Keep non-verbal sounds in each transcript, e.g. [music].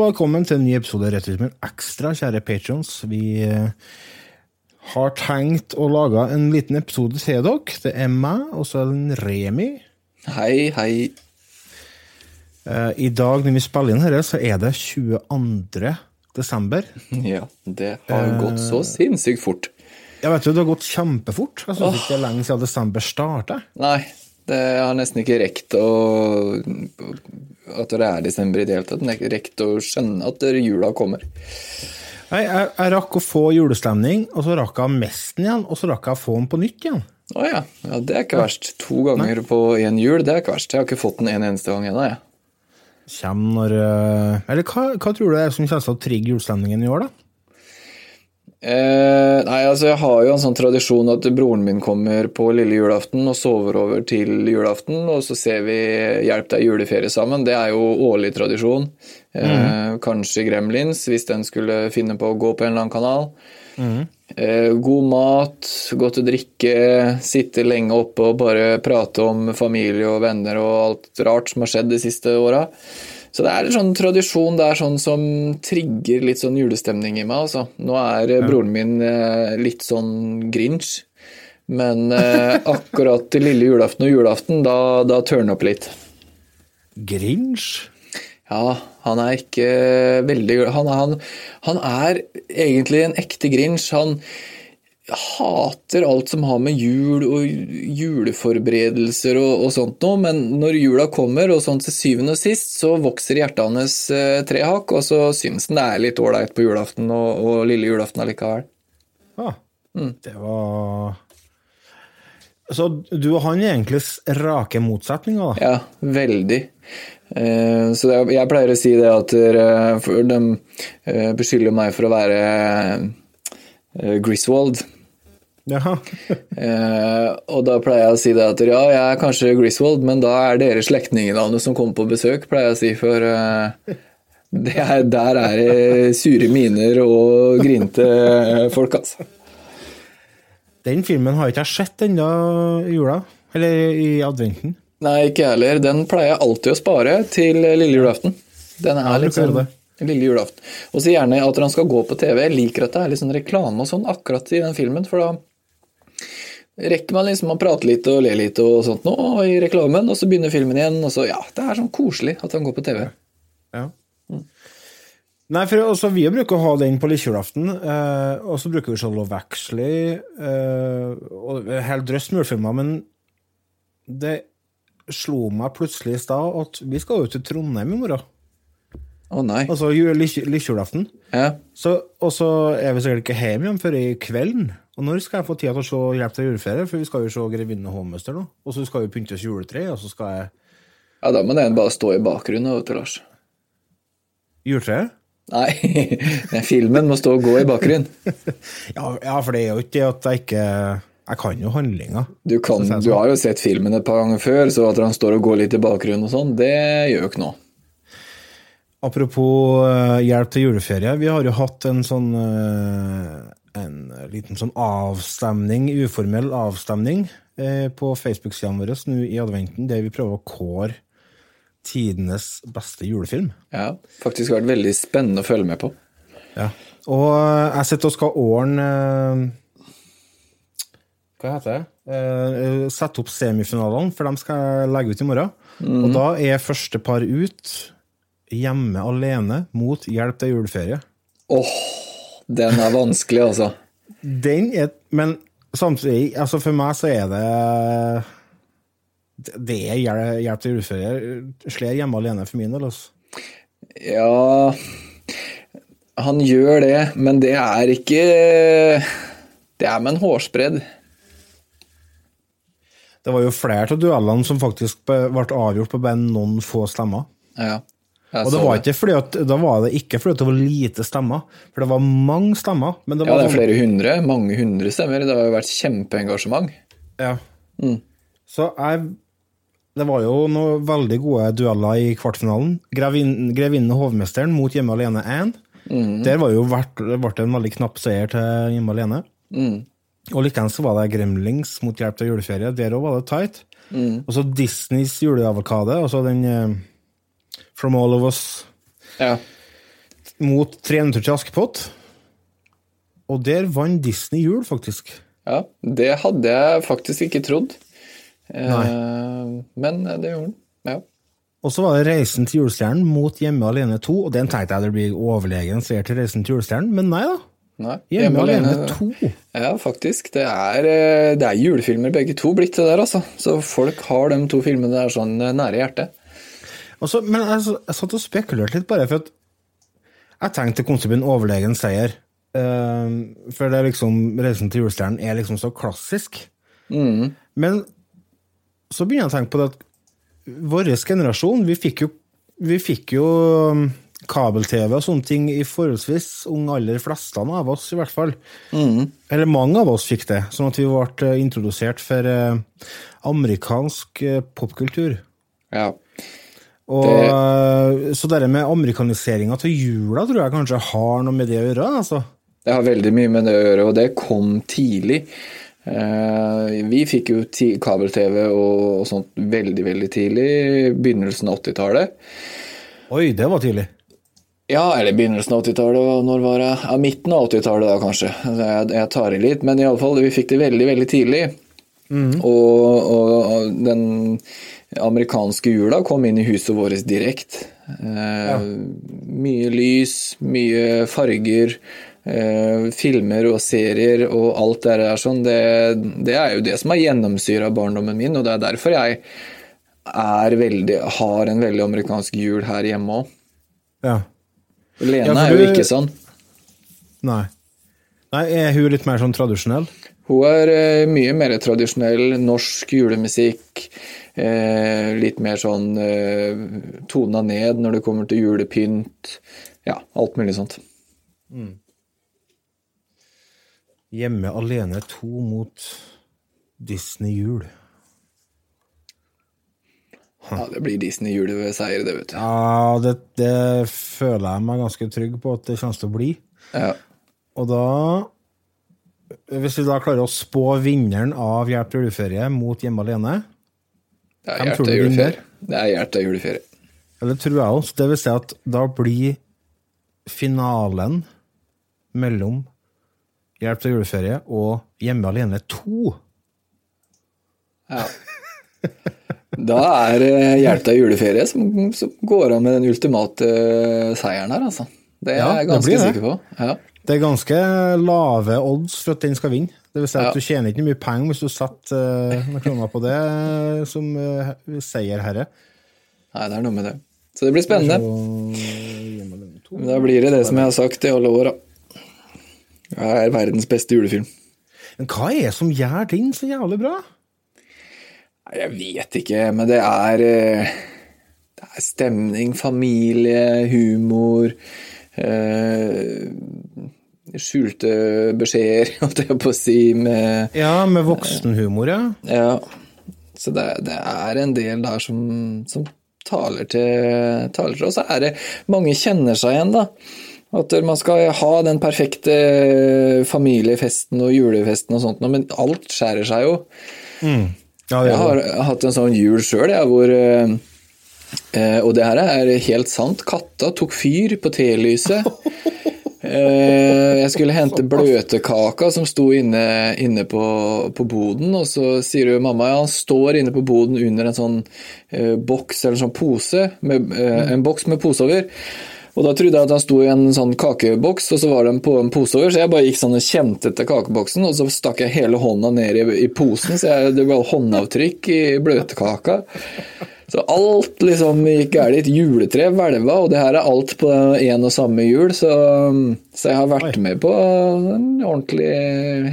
og velkommen til en ny episode av Returmen Ekstra, kjære patrons. Vi eh, har tenkt å lage en liten episode til dere. Det er meg, og så er det en Remi. Hei, hei. Eh, I dag når vi spiller inn dette, så er det 22. desember. Ja, det har gått så sinnssykt fort. Jeg vet jo, det har gått kjempefort. Jeg synes ikke det er lenge siden desember startet. Nei, det har nesten ikke rekt å At det er desember i det hele tatt. Rekt å skjønne at jula kommer. Nei, jeg, jeg rakk å få julestemning, og så rakk jeg mesten igjen, og så rakk jeg å få den på nytt igjen. Å ja. ja. Det er ikke verst. To ganger på én jul, det er ikke verst. Jeg har ikke fått den en eneste gang ennå, jeg. Kjem når eh, Eller hva, hva tror du det er som kommer til å trigge julestemningen i år, da? Eh, nei, altså Jeg har jo en sånn tradisjon at broren min kommer på lille julaften og sover over til julaften, og så ser vi Hjelp deg juleferie sammen. Det er jo årlig tradisjon. Eh, Kanskje Gremlins, hvis den skulle finne på å gå på en eller annen kanal. Eh, god mat, godt å drikke, sitte lenge oppe og bare prate om familie og venner og alt rart som har skjedd de siste åra. Så det er en sånn tradisjon det er sånn som trigger litt sånn julestemning i meg. Altså. Nå er ja. broren min eh, litt sånn grinch, men eh, [laughs] akkurat lille julaften og julaften, da, da tørner opp litt. Grinch? Ja, han er ikke veldig han, han, han er egentlig en ekte grinch. Han hater alt som har med jul og juleforberedelser og, og sånt noe, men når jula kommer, og sånn til syvende og sist, så vokser hjertet hans eh, tre hakk, og så syns han det er litt ålreit på julaften og, og lille julaften allikevel. Ah, Det var Så du og han er egentlig rake motsetninger, da? Ja, veldig. Eh, Så det, jeg pleier å si det at de eh, beskylder meg for å være eh, Griswold. Jaha. [laughs] Eh, og da pleier jeg å si det at ja, jeg er kanskje Griswold, men da er dere slektningene som kommer på besøk, pleier jeg å si, for eh, det er, der er det sure miner og grinte folk, altså. Den filmen har ikke jeg sett ennå i jula. Eller i adventen. Nei, ikke jeg heller. Den pleier jeg alltid å spare til lille julaften. Den er Ja, litt sånn lille julaften. Og så gjerne at han skal gå på TV. Jeg liker at det er litt sånn reklame og sånn akkurat i den filmen, for da rekker man liksom å prate litt og le litt og sånt nå i reklamen, og så begynner filmen igjen, og så ja, det er sånn koselig at han går på TV. Ja. Nei, for også, Vi bruker å ha den på litt julaften, eh, og så bruker vi se Love Actually eh, og en hel drøss med julefilmer, men det slo meg plutselig i stad at vi skal jo til Trondheim i morgen. Å nei. Altså jul- lille lille. Ja. Og så er vi sikkert ikke hjemme igjen før i kvelden. Og når skal jeg få tid til å se Hjelp til juleferie? For vi skal jo se Grevinne Hovmester nå. Og så skal vi pynte oss juletre, og så skal jeg ja, da må den bare stå i bakgrunnen, vet du, Lars. Juletreet? Nei, [laughs] den filmen må stå og gå i bakgrunnen. [laughs] Ja, ja, for det er jo ikke det at jeg ikke Jeg kan jo handlinga. Du, kan, du har jo sett filmen et par ganger før, så at han står og går litt i bakgrunnen og sånn, det gjør jo ikke noe. Apropos eh, hjelp til juleferie. Vi har jo hatt en sånn eh, En liten sånn avstemning, uformell avstemning, eh, på Facebook-sidene våre nå i adventen, der vi prøver å kåre tidenes beste julefilm. Ja, faktisk vært veldig spennende å følge med på. Ja. Og jeg sitter og skal ordne Hva heter det? Sette opp semifinalene, for dem skal jeg legge ut i morgen. Og da er første par ut Hjemme alene mot Hjelp til juleferie. Åh, den er vanskelig, altså. Den er Men samtidig, altså for meg så er det Det er hjel- Hjelp til juleferie. Slår hjemme alene for min del, altså. Ja Han gjør det, men det er ikke Det er med en hårsbredd. Det var jo flere av duellene som faktisk ble avgjort på bare noen få stemmer. Ja. Og det var ikke fordi at, da var det ikke fordi det var lite stemmer, for det var mange stemmer. Men det Ja, det er sånn- flere hundre. Mange hundre stemmer. Det har jo vært kjempeengasjement. Ja. Så jeg Det var jo noen veldig gode dueller i kvartfinalen. Grevin, Grevinnen og hovmesteren mot Hjemme alene 1. Der var jo vært, ble det en veldig knapp seier til Hjemme alene. Og likeens var det Gremlings mot Hjelp til juleferie. Der òg var det tight. Og så Disneys juleavokade, altså den eh, From All of Us. Ja. mot 300 til Askepott. Og der vant Disney jul, faktisk. Ja, det hadde jeg faktisk ikke trodd. Nei. men det gjorde den. Ja. Og så var det Reisen til julestjernen mot Hjemme alene 2, og den tenkte jeg det blir overlegen seier til Reisen til julestjernen, men nei da. Nei, Hjemme, alene 2. Ja, faktisk. Det er, eh, det er julefilmer begge to blitt det der, altså. Så folk har de to filmene der sånn eh, nære hjertet. Altså, men jeg, jeg satt og spekulerte litt, bare for at jeg tenkte det kom til å bli en overlegen seier. Uh, for det er liksom, Reisen til julestjernen er liksom så klassisk. Men så begynner jeg å tenke på det at vår generasjon, vi fikk jo, vi fikk jo um, kabel-TV og sånne ting i forholdsvis ung alder, fleste av oss i hvert fall. Eller mange av oss fikk det, sånn at vi ble eh, introdusert for eh, amerikansk eh, popkultur. Ja. Og, det, Så det med amerikaniseringa til jula tror jeg kanskje har noe med det å gjøre. altså. Det har veldig mye med det å gjøre, og det kom tidlig. Eh, vi fikk jo kabel-TV og, sånt veldig, veldig tidlig. Begynnelsen av 80-tallet. Oi, det var tidlig. Ja, eller begynnelsen av 80-tallet, og når var det? Ja, midten av 80-tallet da, kanskje. Jeg, jeg tar i litt, men iallfall, vi fikk det veldig, veldig tidlig. Og, og, og den amerikanske jula kom inn i huset vårt direkte. Eh, Mye lys, mye farger, eh, filmer og serier og alt det der sånn. Det, det er jo det som har gjennomsyra barndommen min, og det er derfor jeg er veldig, har en veldig amerikansk jul her hjemme òg. Ja. Lene Ja, du... er jo ikke sånn. Nei. Nei, Er hun litt mer sånn tradisjonell? Hun er eh, mye mer tradisjonell norsk julemusikk. Eh, litt mer sånn eh, tona ned når det kommer til julepynt. Ja, alt mulig sånt. Hjemme alene to mot Disney jul. Ja, Det blir Disney-juleseier, det, vet du. Ja, det, det føler jeg meg ganske trygg på at det kommer til å bli. Ja. Og da Hvis vi da klarer å spå vinneren av Hjelp til juleferie mot Hjemme alene, Det er hjertet av juleferie. Det er hjertet juleferie. eller tror jeg også, det vil si at da blir finalen mellom Hjelp til juleferie og Hjemme alene 2. Ja. Da er Hjelp til juleferie som, som går an med den ultimate eh, seieren her, altså. Det er Ja, jeg det ganske sikker på. Ja. Det er ganske lave odds for at den skal vinne. Det vil si at Ja. Du tjener ikke mye penger hvis du setter uh, noen kroner på det eh, som uh, seierherre. Nei, det er noe med det. Så det blir spennende. 2. Men Da blir det det som jeg har sagt i alle år, da. Det er verdens beste julefilm. Men hva er det som gjør den så jævlig bra? Nei, Jeg vet ikke, men det er eh, Det er stemning, familie, humor eh, Skjulte beskjeder, [laughs] holdt jeg på å si, med Ja, med voksenhumor, ja. Ja. Så det, det er en del der som, som taler, til, taler til oss. Så er det mange kjenner seg igjen, da. At man skal ha den perfekte familiefesten og julefesten og sånt, men alt skjærer seg jo. ja Jeg har hatt en sånn jul sjøl, hvor eh, eh, Og det her er helt sant. Katta tok fyr på telyset. [laughs] Eh, jeg skulle hente bløtkaka som sto inne, inne på, på boden, og så sier jo mamma ja, han står inne på boden under en sånn eh, boks eller en sånn pose, med, eh, en boks med pose over. Og da trodde jeg at han sto i en sånn kakeboks, og så var den på en pose over, så jeg bare gikk sånn og kjente etter kakeboksen, og så stakk jeg hele hånda ned i, i posen, så jeg, det var håndavtrykk i bløtkaka. Så alt liksom gikk galt. Et juletre hvelva, og det her er alt på én og samme jul, så, så jeg har vært med på en ordentlig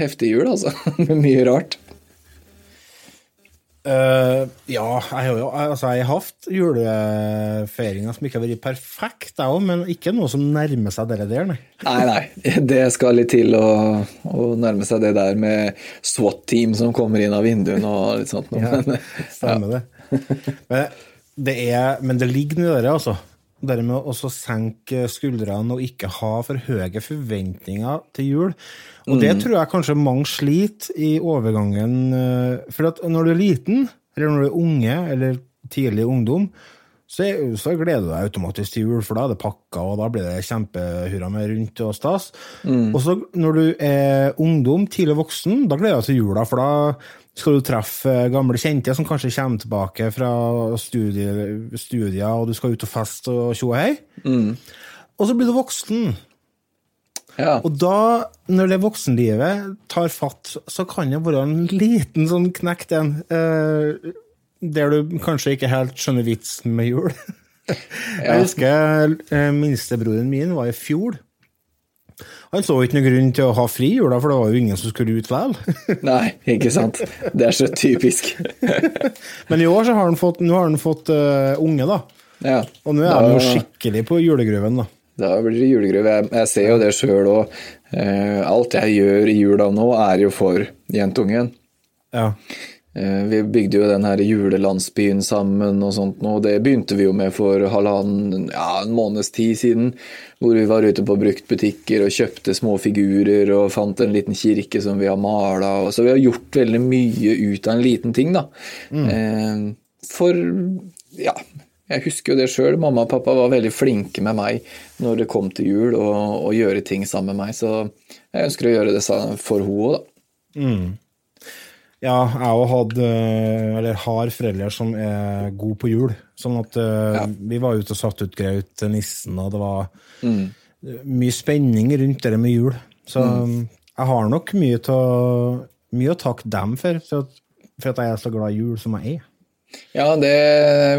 heftig jul, altså. [laughs] Med mye rart. Uh, ja, jeg har jo altså, jeg har hatt julefeiringer som ikke har vært perfekt, jeg òg, men ikke noe som nærmer seg det der, nei. Nei, nei. Det skal litt til å, å nærme seg det der med SWAT-team som kommer inn av vinduene og litt sånt. Ja, Men, stemmer det. [laughs] Men det, er, men det ligger noe i det, altså. Det med å senke skuldrene og ikke ha for høye forventninger til jul. Og det tror jeg kanskje mange sliter i overgangen. eh, For når du er liten, eller når du er unge, eller tidlig ungdom, så, så, gleder du deg automatisk til jul, for da er det pakka, og da blir det kjempehurra med rundt og stas. Mm. Og så når du er ungdom, tidlig voksen, da gleder du deg til jula, for da skal du treffe gamle kjente som kanskje kommer tilbake fra studier, studier og du skal ut og feste og tjo og hei. Mm. Og så blir du voksen. Ja. Og da, når det voksenlivet tar fatt, så kan det være en liten sånn knekk, den. Eh, der du kanskje ikke helt skjønner vitsen med jul. [laughs] Jeg husker eh, minstebroren min var i fjor. Han så ikke noen grunn til å ha fri jula, for det var jo ingen som skulle ut likevel. [laughs] Nei, ikke sant. Det er så typisk. [laughs] Men i år så har han fått, nå har han fått uh, unge, da. Ja. Og nå er da, han jo skikkelig på julegruven, da. Da blir det julegruve. Jeg, jeg ser jo det sjøl òg. Uh, eh, alt jeg gjør i jula nå, er jo for jentungen. Ja. Eh, vi bygde jo den her julelandsbyen sammen og sånt og Det begynte vi jo med for halvannen, ja, en måneds tid siden. Hvor vi var ute på bruktbutikker og kjøpte små figurer og fant en liten kirke som vi har mala. Så vi har gjort veldig mye ut av en liten ting, da. Mm. Eh, for ja, jeg husker jo det sjøl. Mamma og pappa var veldig flinke med meg når det kom til jul, og, og gjøre ting sammen med meg. Så jeg ønsker å gjøre det for henne òg, da. Mm. Ja, jeg òg hadde, eller har foreldre som er gode på jul. Sånn at uh, ja. vi var ute og satte ut graut til nissen, og det var mm. mye spenning rundt det med jul. Så mm. jeg har nok mye, til, mye å takke dem for, for at, for at, jeg er så glad i jul som jeg er. Ja, det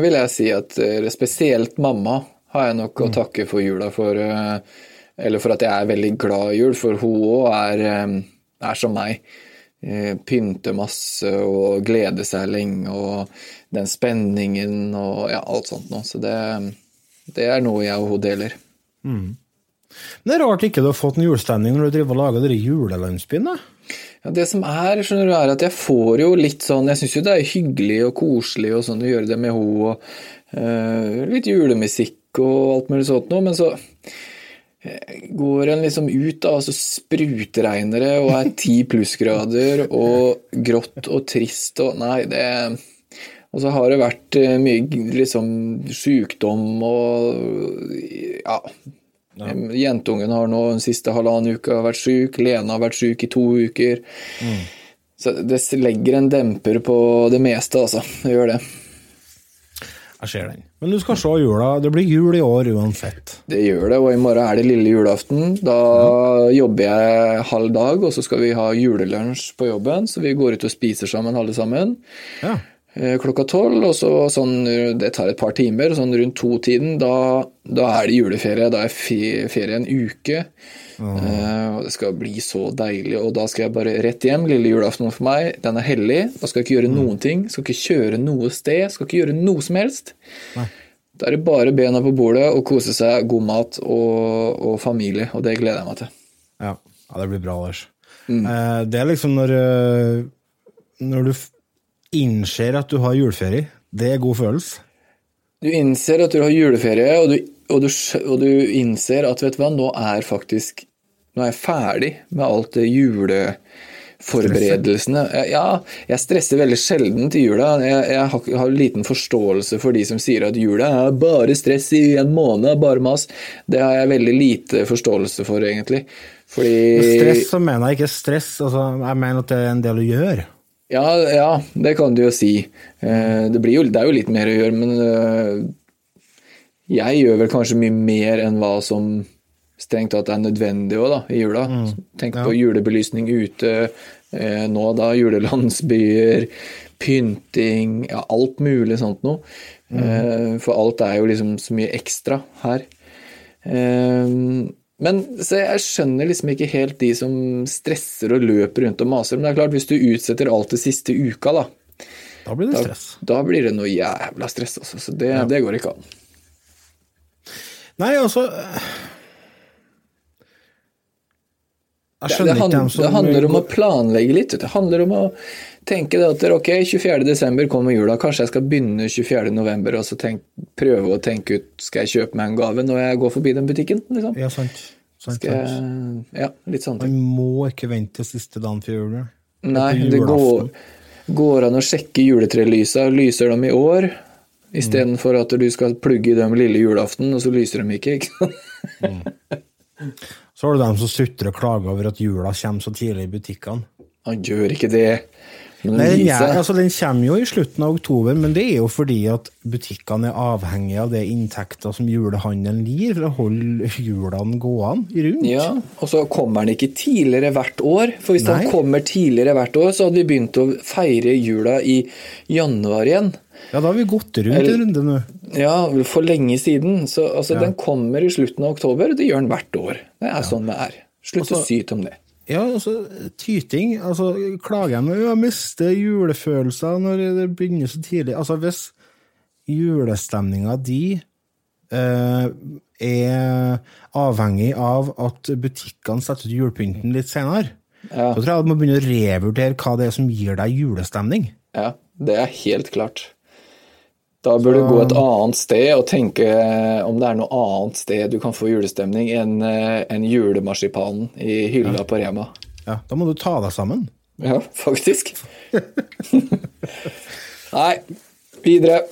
vil jeg si at eh, spesielt mamma har jeg nok å mm. takke for jula for. Eh, eller for at jeg er veldig glad i jul, for hun òg er, er som meg. Eh, pynte masse og glede seg lenge, og den spenningen og ja, alt sånt noe. Så det, det, er noe jeg og hun deler. Mm. Men det er rart ikke du har fått en julestemning når du driver og lager dere julelandsbyen, Ja, det som er, skjønner du, er at jeg får jo litt sånn Jeg syns jo det er hyggelig og koselig og sånn å gjøre det med henne, og uh, litt julemusikk og alt mulig sånt noe, men så Går en liksom ut, da, og så sprutregner det og er ti plussgrader og grått og trist og Nei, det Og så har det vært eh, mye liksom sykdom og Ja. ja. Jentungen har nå den siste halvannen uka vært syk, Lena har vært syk i to uker. Mm. Så det legger en demper på det meste, altså. Det gjør det. Jeg ser den. Men du skal se jula. Det blir jul i år uansett. Det gjør det, og i morgen er det lille julaften. Da ja. jobber jeg halv dag, og så skal vi ha julelunsj på jobben. Så vi går ut og spiser sammen, alle sammen. Ja. Eh, klokka tolv, og så sånn Det tar et par timer. Sånn rundt to-tiden, da, da, er det juleferie. Da er ferie en uke. Uh, og det skal bli så deilig. Og da skal jeg bare rett hjem. Lille julaften for meg, den er hellig. Da skal jeg ikke gjøre mm. noen ting. Skal ikke kjøre noe sted. Skal ikke gjøre noe som helst. Nei. Da er det bare bena på bordet og kose seg, god mat og, og, familie. Og det gleder jeg meg til. Ja, ja det blir bra, Lars. Mm. Uh, det er liksom når, uh, når du innser at du har juleferie. Det er god følelse. Du innser at du har juleferie, og du, og du, og du innser at vet du hva, nå er faktisk nå er jeg ferdig med alt det juleforberedelsene. Ja, jeg stresser veldig sjelden til jula. Jeg, jeg har, har, liten forståelse for de som sier at jula er bare stress i en måned, bare mas. Det har jeg veldig lite forståelse for, egentlig. Fordi Stress så mener jeg ikke stress, altså, jeg mener at det er en del å gjøre. Ja, ja det kan du jo si. Eh, det, jo, det, er jo litt mer å gjøre, men eh, jeg gjør vel kanskje mye mer enn hva som strengt tatt er nødvendig også, da, i jula. Mm. Tenk ja. på julebelysning ute eh, nå, da. Julelandsbyer, pynting, ja, alt mulig sånt noe. Mm. Eh, for alt er jo liksom så mye ekstra her. Eh, men så jeg skjønner liksom ikke helt de som stresser og løper rundt og maser. Men det er klart, hvis du utsetter alt det siste uka, da Da blir det stress. Da, da blir det noe jævla stress, altså. Så det, ja. det går ikke an. Nei, altså Jeg skjønner det, det, handler, det handler om å planlegge litt. Det handler om å tenke at ok, 24.12. kommer jula, kanskje jeg skal begynne 24.11. og så tenk, prøve å tenke ut skal jeg kjøpe meg en gave når jeg går forbi den butikken. Liksom. Ja, sant. sant, jeg, ja, litt sånn. Man må ikke vente til siste dagen før jul. Nei, det går, går, an å sjekke juletrelysa. Lyser de i år? Istedenfor at du skal plugge i dem lille julaften, og så lyser de ikke. ikke sant? [laughs] Så har du dem som sutrer og klager over at jula kommer så tidlig i butikkene. Han gjør ikke det. Men Nei, den, er, altså, den kommer jo i slutten av oktober, men det er jo fordi at butikkene er avhengige av det inntekter som julehandelen gir, for å holde julene gående rundt. Ja, og så kommer den ikke tidligere hvert år. For hvis Nei. den kommer tidligere hvert år, så hadde vi begynt å feire jula i januar igjen. Ja, da har vi gått rundt en runde nå. Ja, for lenge siden. Så altså, den kommer i slutten av oktober. Det gjør den hvert år. Det er sånn det er. Slutt å Altså- syte om det. Ja, altså, tyting. Altså, klager jeg jeg mister julefølelser når det begynner så tidlig. Altså, hvis julestemninga di eh, er avhengig av at butikkene setter ut julepynten litt senere, Ja. så tror jeg man må begynne å revurdere hva det er som gir deg julestemning. Ja, det er helt klart. Da bør du gå et annet sted og tenke om det er noe annet sted du kan få julestemning enn en julemarsipanen i hylla på Rema. Ja, da må du ta deg sammen. Ja, faktisk. Nei, videre.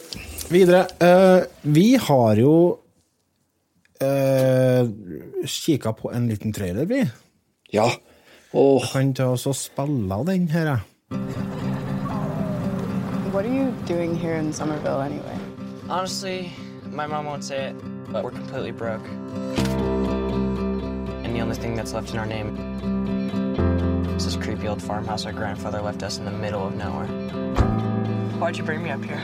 Videre. Uh, vi har jo uh, kikka på en liten trailer, vi. Ja. Åh, Kan ta oss og spille den her, jeg. What are you doing here in Somerville anyway? Honestly, my mom won't say it, but we're completely broke. And the only thing that's left in our name is this creepy old farmhouse our grandfather left us in the middle of nowhere. Why'd you bring me up here?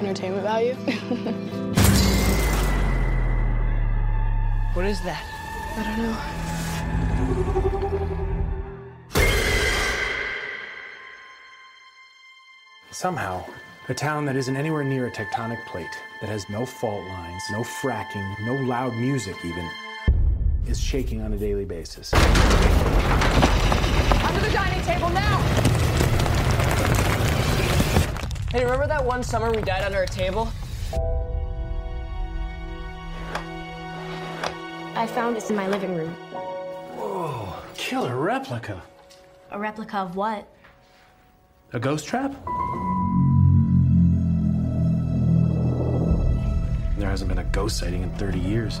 Entertainment value? [laughs] What is that? I don't know. Somehow, a town that isn't anywhere near a tectonic plate, that has no fault lines, no fracking, no loud music even, is shaking on a daily basis. Under the dining table now! Hey, remember that one summer we died under a table? I found this in my living room. Whoa, killer replica. A replica of what? A ghost trap? There hasn't been a ghost sighting in 30 years.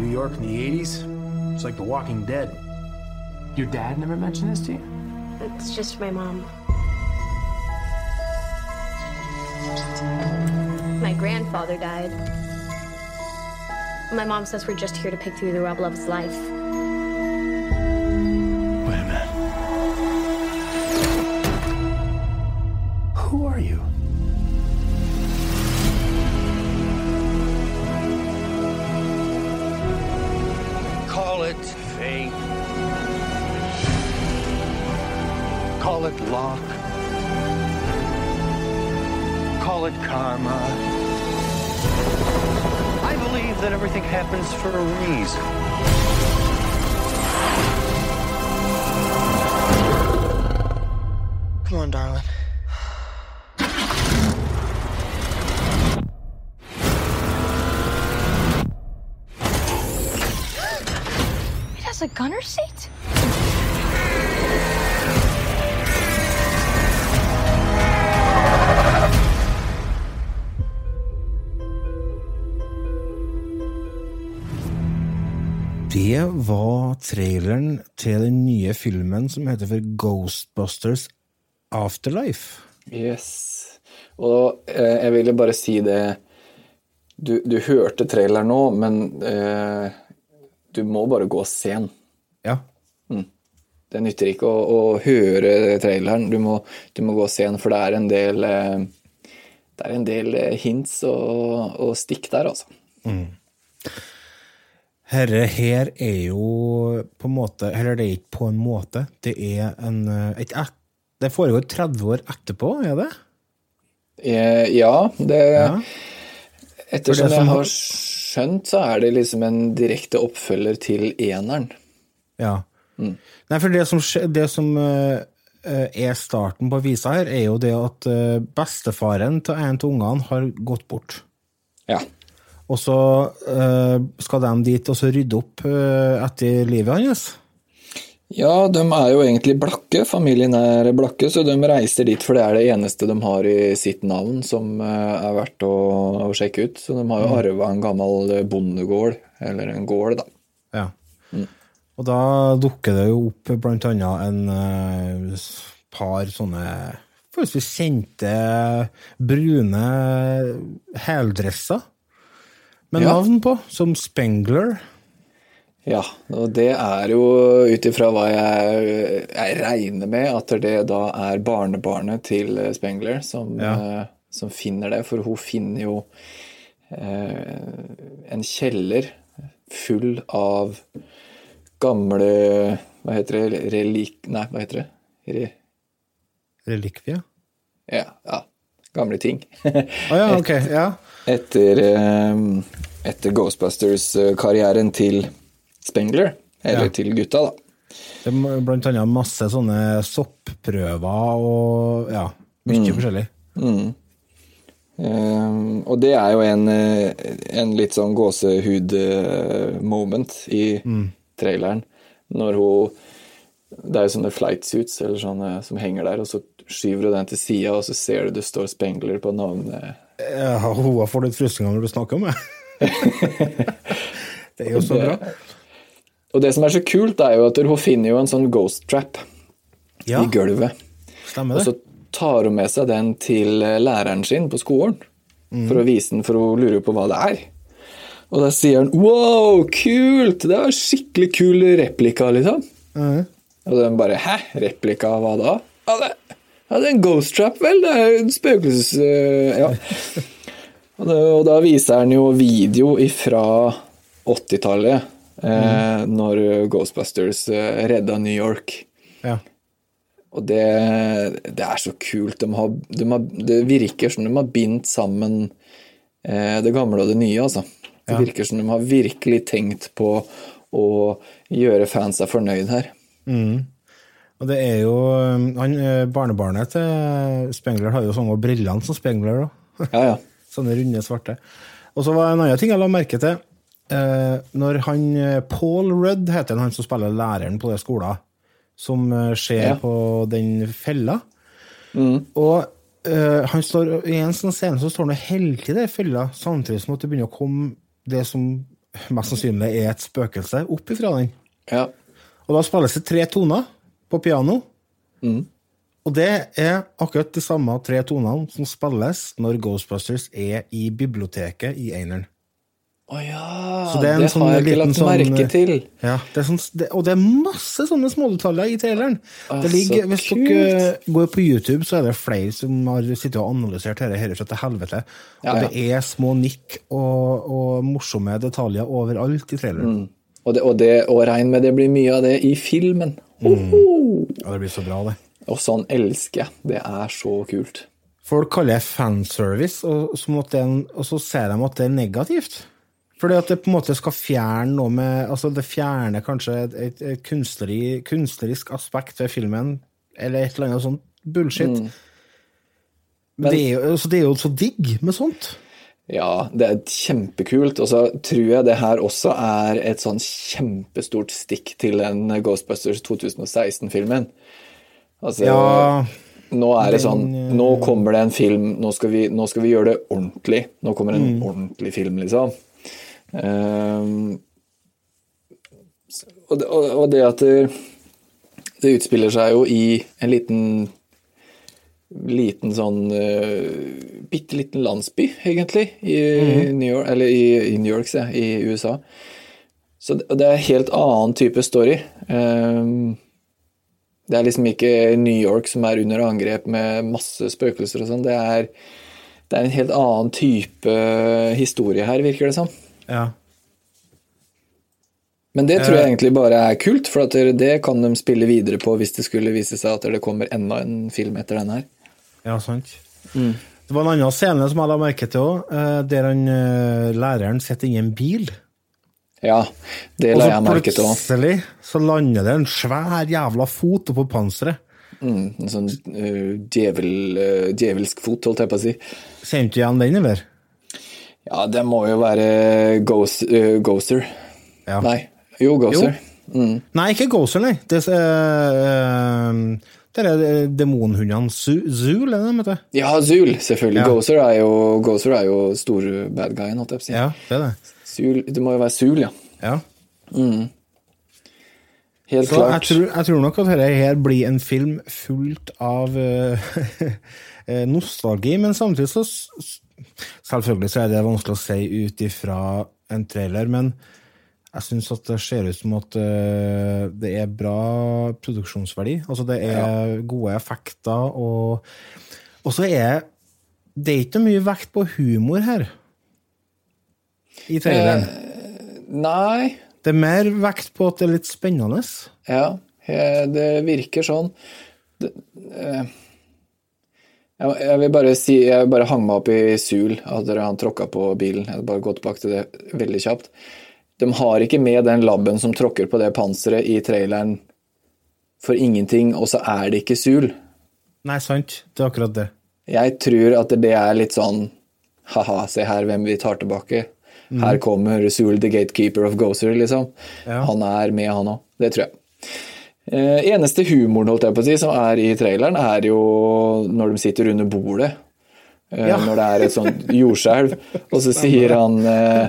New York in the 80s? It's like The Walking Dead. Your dad never mentioned this to you? It's just my mom. My grandfather died. My mom says we're just here to pick through the rubble of his life. Are you? Call it fate. Call it luck. Call it karma. I believe that everything happens for a reason. Come on, darling. Det var traileren til den nye filmen som heter for Ghostbusters Afterlife. Yes. Og eh, jeg ville bare si det Du, du hørte traileren nå, men eh, du må bare gå og se den. Ja. Det nytter ikke å, å høre traileren. Du må, du må gå og se den, for det er en del eh, Det er en del eh, hints og, og stikk der, altså. Herre her er jo på en måte Eller det er ikke på en måte. Det er en eh, et, et, Det foregår 30 år etterpå, er det? Eh, ja, det Ja. Ettersom jeg har skjønt, så er det liksom en direkte oppfølger til eneren. Ja. Nei, for det som, det som eh, er starten på visa her, er jo det at bestefaren til en av ungene har gått bort. Ja. Og så eh, skal de dit og så rydde opp eh, etter livet hans. Ja, de er jo egentlig blakke. Familien er blakke, så de reiser dit, for det er det eneste de har i sitt navn som eh, er verdt å, å sjekke ut. Så de har jo arva en gammel bondegård, eller en gård, da. Ja. Og da dukker det jo opp blant annet en uh, par sånne forholdsvis kjente brune heldresser med Ja. navn på, som Spengler. Ja, og det er jo ut ifra hva jeg, jeg regner med at det da er barnebarnet til Spengler som, Ja. eh, som finner det, for hun finner jo eh, en kjeller full av gamle Hva heter det? Relik... Nei, hva heter det? Re, Relikvie? ja, ja, gamle ting. Å ja, [laughs] ok. Ja. Etter, eh, etter Ghostbusters-karrieren til Spengler, eller Ja. til gutta, da. Det er blant annet masse sånne soppprøver og ja, mye forskjellig. Um, og det er jo en, eh, en litt sånn gåsehud-moment i traileren. Når hun Det er jo sånne flight suits eller sånne, som henger der, og så skyver du den til sida, og så ser du det står Spengler på navnet. Ja, hun får litt frysninger når du snakker om det. [laughs] det er jo så bra. Og det som er så kult, er jo at hun finner jo en sånn ghost trap Ja, i gulvet. stemmer det. Og så tar hun med seg den til eh, læreren sin på skolen, for å vise den, for hun lurer på hva det er. Og da sier han 'wow, kult! Det var skikkelig kul replika', liksom. Mm. Og den bare 'hæ, replika hva da?' Ja, det, ja, det er en ghost trap, vel? Det er en spøkelses... eh, ja. Og, da, og da viser han jo video ifra 80-tallet, eh, når Ghostbusters eh, redda New York. Ja. Og det, det er så kult. De har, de har, det virker som de har bindt sammen eh, det gamle og det nye, altså. Det Ja. virker som de har virkelig tenkt på å gjøre fansa fornøyd her. Og det er jo han, eh, Barnebarnet til Spengler har jo sånne brillene som Spengler. da. Ja, ja. [laughs] Sånne runde, svarte. Og så var det en annen ting jeg la merke til. Eh, når han eh, Paul Rudd heter han, han som spiller læreren på den skolen, som ser Ja. på den fella. Og Uh, han står, i en sånn scene så står han og holder til den fella, samtidig som at det begynner å komme det som mest sannsynlig er et spøkelse, opp ifra den. ja. Og da spilles det tre toner på piano. Og det er akkurat de samme tre tonene som spilles når Ghostbusters er i biblioteket i Eineren. Å ja, Så det, det sånn har jeg ikke lagt sånn- merke til. Ja, det er sånn, det, og det er masse sånne smådetaljer i traileren. Ah, Det ligger, hvis hvis dere går på YouTube, så er det flere som har sittet og analysert dette her fra til helvete. Og Ja, ja. det er små nikk og, og morsomme detaljer overalt i traileren. Og, det, og, det, og regn med det blir mye av det i filmen. Ja, det blir så bra, det. Og sånn elsker jeg. Det er så kult. Folk kaller det fanservice, og, så, en- og så ser de at det er negativt. Fordi at det på en måte skal fjerne noe med Altså, det fjerner kanskje et, et, et kunstneri, kunstnerisk aspekt ved filmen, eller et eller annet sånt bullshit. Men, det, er jo, altså, det er jo så digg med sånt. Ja, det er kjempekult. Og så tror jeg det her også er et sånn kjempestort stikk til den Ghostbusters 2016-filmen. Altså, Ja, nå er det sånn eh, Nå kommer det en film, nå skal vi, nå skal vi gjøre det ordentlig. Nå kommer en Mm. ordentlig film, liksom. Um, og, det, og det at det, det utspiller seg jo i en liten liten sånn uh, bitte liten landsby, egentlig, i New York, eller i, i New York, se, i USA. Så det, det er en helt annen type story. Um, det er liksom ikke New York som er under angrep med masse spøkelser og sånn. Det det er en helt annen type historie her, virker det som. ja. Men det tror jeg egentlig bare er kult, for at det, det kan de spille videre på hvis det skulle vise seg at det kommer enda en film etter den her. Ja, sant. Det var en annen scene som jeg la merke til òg, der han, eh, læreren sitter inni en bil. Ja, det la jeg merke til òg. plutselig så lander det en svær jævla fot oppå panseret. Mm, en sånn uh, djevel, uh, djevelsk fot, holdt jeg på å si. Kjente du igjen den, eller? Ja, det må jo være Ghost, uh, Ghoster. Ja. Nei, jo, Ghoster. Nei, ikke Ghoster, nei. Det uh, det er eh, demonhundene Zool, er det de heter? Ja, Zul, selvfølgelig. Ja. Gozer er jo, Gozer er jo stor bad guyen, holdt jeg på å si. Ja, det er det. Zool, det må jo være Zool, ja. Ja. Helt Så jeg klart. tror, jeg tror nok at dette her blir en film fullt av eh, [laughs] eh, nostalgi, men samtidig så Selvfølgelig så er det vanskelig å si ut ifra en trailer, men jeg syns at det ser ut som at eh, det er bra produksjonsverdi. Altså det er gode effekter, og, og så er det er ikke mye vekt på humor her. I traileren. Nei, Det er mer vekt på at det er litt spennende. ja, det virker sånn. Det, eh, jeg, jeg vil bare si, jeg bare hang meg opp i Sul, at han tråkka på bilen. Jeg vil bare gå tilbake til det veldig kjapt. De har ikke med den labben som tråkker på det panseret i traileren for ingenting, og så er det ikke Sul. Nei, sant. Det er akkurat det. Jeg tror at det er litt sånn ha-ha, se her hvem vi tar tilbake. Her kommer Sul the gatekeeper of Gozer, liksom. Ja. Han er med, han òg. Det tror jeg. Eh, eneste humoren holdt jeg på å si, som er i traileren, er jo når de sitter under bordet. Eh, Ja. Når det er et sånt jordskjelv. og så [laughs] sier han, eh,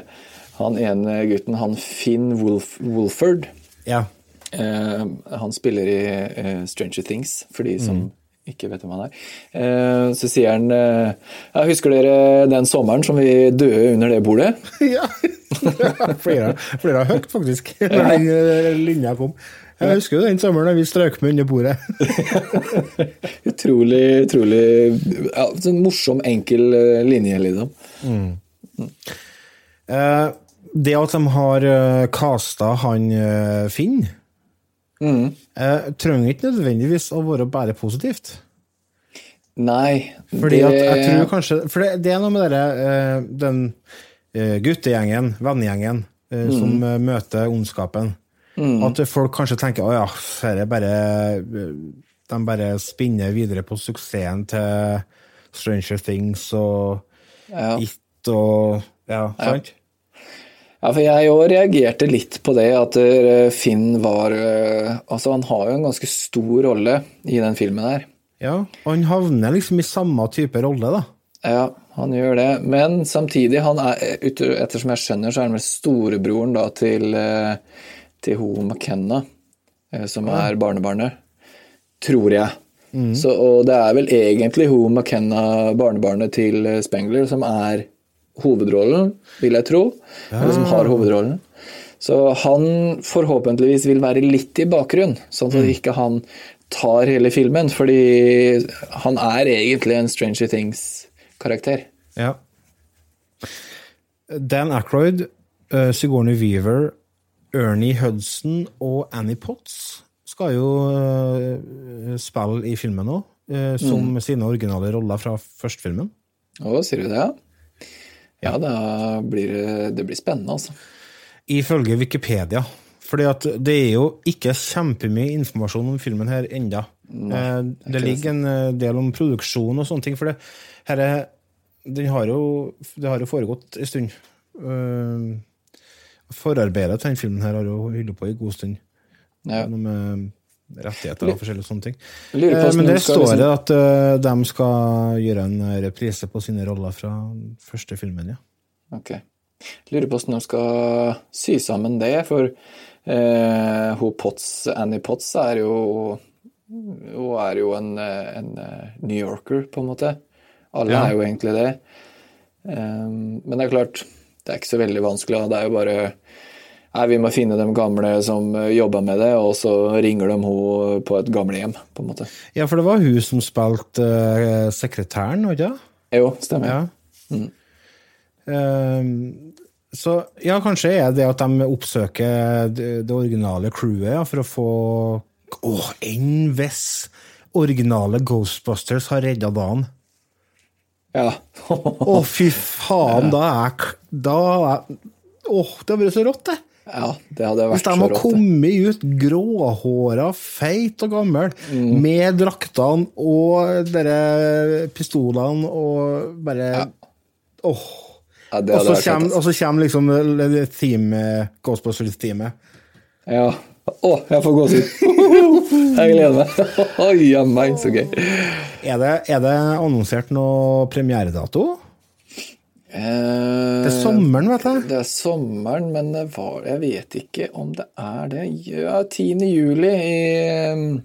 han ene gutten, han Finn Wolf, Wolford Ja. Eh, han spiller i eh, Stranger Things, for de som Mm. ikke vet hvem han er. Eh, så sier han eh, ja, Husker dere den sommeren som vi døde under det bordet? [laughs] ja. [laughs] flere, flere har hørt, faktisk, [laughs] da den eh, linja kom. Jeg husker jo den sommeren da vi strøk med under bordet. Utrolig, utrolig ja, sånn morsom, enkel eh, linje, liksom. Eh, det at de har uh, casta han uh, Finn, eh, trenger ikke nødvendigvis å være bare positivt. Nei, Fordi at jeg tror kanskje For det, det er noe med dere, eh, den eh, guttegjengen, vennegjengen, eh, som eh, møter ondskapen. At folk kanskje tenker å ja, dette er bare eh, De bare spinner videre på suksessen til Stranger Things og Ja. It og Ja, sant? Ja, for jeg òg reagerte litt på det, at eh, Finn var eh, Altså, han har jo en ganske stor rolle i den filmen her. Ja, og han havner liksom i samme type rolle, da. Ja, han gjør det. Men samtidig, han er, ettersom jeg skjønner, så er han vel storebroren da til, eh, til ho McKenna, som er barnebarnet. Tror jeg. Så, og det er vel egentlig ho McKenna, barnebarnet til Spengler, som er hovedrollen, vil jeg tro. Eller som har hovedrollen. Så han forhåpentligvis vil være litt i bakgrunn, sånn at ikke han tar hele filmen. Fordi han er egentlig en Stranger Things-karakter. Ja. Dan Aykroyd, uh, Sigourney Weaver, Ernie Hudson og Annie Potts skal jo eh, spille i filmen nå, som som sine originale roller fra førstefilmen. Å, sier du det? Ja, da blir det, det blir spennende, altså. Ifølge Wikipedia. Fordi at det er jo ikke kjempemye informasjon om filmen her enda. Nei, det ligger en eh, del om produksjon og sånne ting, for det, her er, har jo, det har jo foregått en stund. Eh, forarbeidet til den filmen her har jo holdt på i god stund. Ja. med eh, rettigheter og forskjellige sånne ting. Eh, men de der står liksom- det at eh, de skal gjøre en reprise på sine roller fra første filmen, ja. Ok. Lurer på hvordan de skal sy sammen det, for eh, hun Potts, Annie Potts er jo Hun er jo en, eh, en eh, New Yorker, på en måte. Alle Ja. er jo egentlig det. Um, men det er klart, det er ikke så veldig vanskelig. Det er jo bare Nei, vi må finne de gamle som jobber med det, og så ringer de henne på et gamlehjem, på en måte. Ja, for det var hun som spilte uh, sekretæren, var det ikke? Jo, stemmer. Ja. Ehm, så ja, kanskje er det at de oppsøker det, det originale crewet ja, for å få Å, enn hvis originale Ghostbusters har redda dagen? Ja. Å, fy faen, da er jeg Da er Åh, det har vært så rått, det! Ja, det hadde vært de rått. Hvis de det. kommet ut gråhåra, feit og gammel, Mm. med draktene og dere pistolene og bare Åh. Ja, Og hadde så kommer, så liksom det team, Ghostbusters-teamet. Ja. Å, jeg får gåsehud! [laughs] Jeg gleder meg. [laughs] Oi, ja, meg, så gøy. Er det, er det annonsert noe premieredato? Eh, Det er sommeren, vet jeg. Det er sommeren, men det var Jeg vet ikke om det er det. Ja, 10. juli i,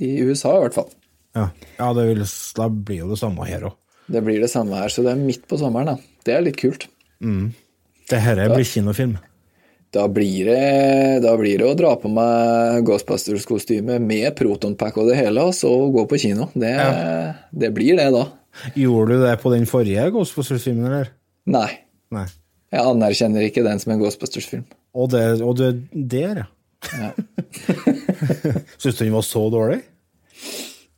i USA, i hvert fall. Ja, ja det vil, da blir jo det samme her òg. Det blir det samme her, så det er midt på sommeren. da. Det er litt kult. Det her blir kinofilm. Da blir det, da blir det å dra på meg Ghostbusters-kostyme med protonpack og det hele, og så gå på kino. Det, det blir det, da. Gjorde du det på den forrige Ghostbusters-filmen, eller? Nei. Nei. Jeg anerkjenner ikke den som en Ghostbusters-film. Og det, og det der, ja. [laughs] Syns du den var så dårlig?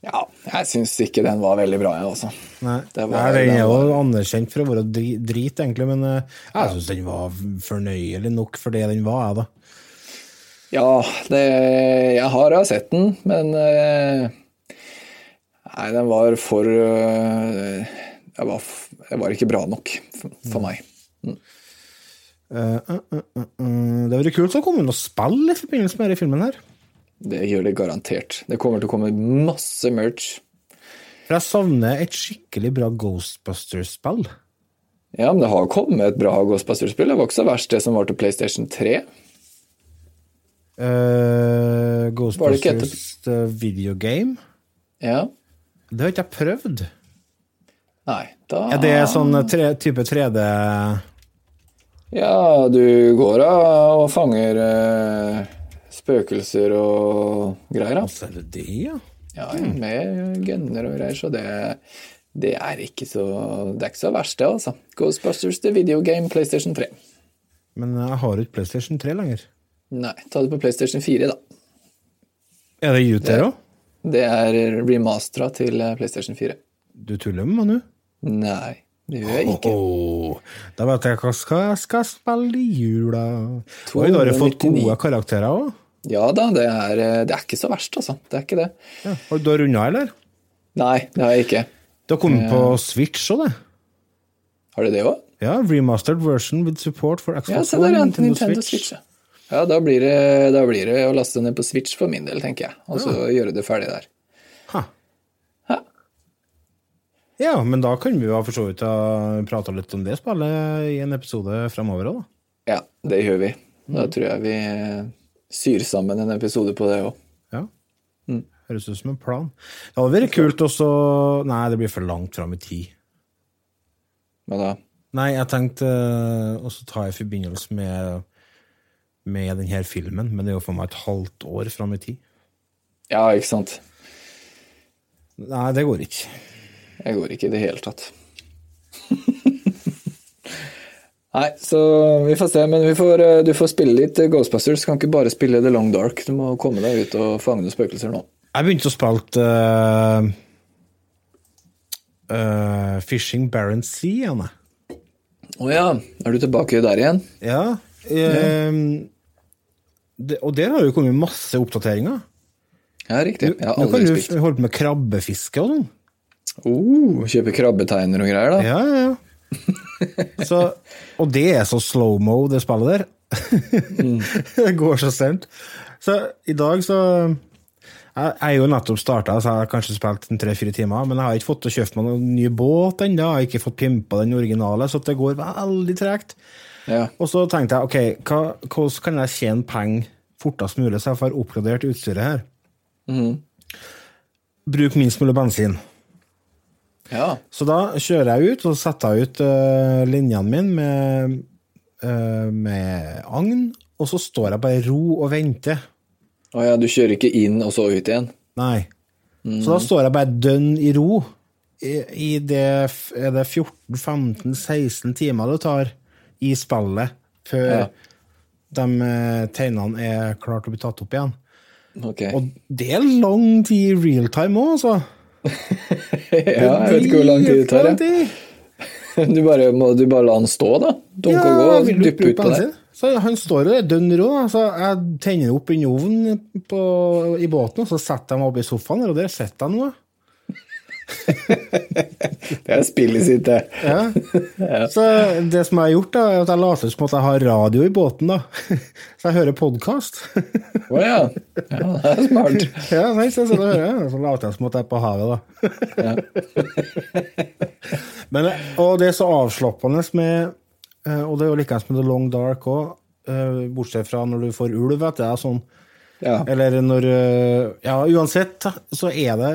Ja, jeg syns ikke den var veldig bra, jeg, også. Nei, Det var- Nei den er jo var- anerkjent for å være drit, egentlig, men eh, jeg syns den var fornøyelig nok for det den var, jeg, da. Ja, det, jeg har jo sett den, men eh, Nei, den var for eh, jeg var, jeg var ikke bra nok for, meg. Mm. eh, eh, eh, det hadde vært kult å komme inn og spille i forbindelse med denne filmen her. Det gjør det garantert. Det kommer til å komme masse merch. For jeg savner et skikkelig bra Ghostbusters-spill. Ja, men det har kommet et bra Ghostbusters-spill. Det var ikke så verst det som var til PlayStation 3. Uh, det ikke Ghostbusters the video game. Ja. Det har ikke jeg prøvd. Nei, da Er det sånn tre, type 3D Ja, du går av og fanger eh, spøkelser og greier, da. Altså, er det det, ja? Ja, med gunner og greier, så det, det er ikke så Det er ikke så verst, det, altså. Ghostbusters the video game PlayStation 3. Men jeg har ikke PlayStation 3 lenger. Nei, ta det på PlayStation 4, da. Er det ut der òg? Det er remastera til eh, PlayStation 4. Du tuller med meg nå? Nei, det gjør jeg ikke. Åh, da vet jeg hva skal skal spille i jula. Oi, da har du fått gode karakterer òg. Ja da, det er, eh, det er ikke så verst, altså. Det er ikke det. Ja. Har du runda, eller? Nei, det har jeg ikke. Det har kommet på Switch òg, det. Har du det òg? Ja, Remastered version with support for Ja, Xbox se der, ja. Nintendo, Nintendo Switch. Switch. ja. Ja, da blir, det, da blir det å laste ned på Switch for min del, tenker jeg. Og så gjøre det ferdig der. Ha. Ja. Ja, men da kan vi jo for så vidt ha prata litt om det spillet i en episode fremover òg, da. Ja, det gjør vi. Da tror jeg vi eh, syr sammen en episode på det òg. Ja. Høres ut som en plan. Det hadde vært kult også Nei, det blir for langt fram i tid. Hva da? Nei, jeg tenkte uh, også ta i forbindelse med, med denne filmen, men det er jo for meg et halvt år fram i tid. Ja, ikke sant. Nei, det går ikke. Jeg går ikke i det hele tatt. [laughs] Nei, så vi får se. Men vi får, eh, du får spille litt Ghostbusters. Kan ikke bare spille The Long Dark. Du må komme deg ut og fange spøkelser nå. Jeg begynte å spille uh, uh, Fishing Barren Sea igjen, jeg. Å ja, er du tilbake der igjen? Ja. Um, det, og der har jo kommet masse oppdateringer. Ja, riktig. Jeg har aldri du spilt. holde på med krabbefiske og sånn. Oh, kjøpe krabbeteiner og greier, da. Ja, ja, ja. [laughs] Så, og det er så slow-mo, det spillet der. [laughs] det går så sent. Så i dag så Jeg er jo nettopp starta, så jeg har kanskje spilt tre-fire timer, men jeg har ikke fått kjøpe meg noen ny båt ennå. Jeg har ikke fått pimpa den originale, så det går veldig tregt. Ja. Og så tenkte jeg ok, hva, hvordan kan jeg tjene penger fortest mulig, så jeg får oppgradert utstyret her? Bruk minst mulig bensin. Ja. Så da kjører jeg ut og setter ut uh, linjene mine med, uh, med agn, og så står jeg bare i ro og venter. Å ja, du kjører ikke inn og så ut igjen? Nei. Så da står jeg bare dønn i ro i, i det, det 14-15-16 timer det tar i spillet før Ja. de eh, tegnene er klart å bli tatt opp igjen. Okay. Og det er lang tid i real time òg, altså. [laughs] ja, jeg vet ikke hvor lang tid det tar. Ja. [laughs] Du bare, må du bare la han stå, da? Dunke og gå og vil du duppe ut på det? bensin? Så han står jo der dønn rå. Så jeg tenner opp i ovnen på, i båten, og så setter jeg meg opp i sofaen, og der sitter jeg nå. [laughs] Det er spillet sitt, det. [laughs] Ja. Så det som jeg har gjort, da, er at jeg later som at jeg har radio i båten, da. [laughs] Så jeg hører podkast. Å ja. ja. Det er smart. Ja, nei, så, så, hører så later jeg som at jeg er på havet, da. Men, og det er så avslappende med eh, Og det er jo likeens med The Long Dark òg, bortsett fra når du får ulv, vet du. det er Sånn, Ja. Eller når eh, Ja, uansett så er det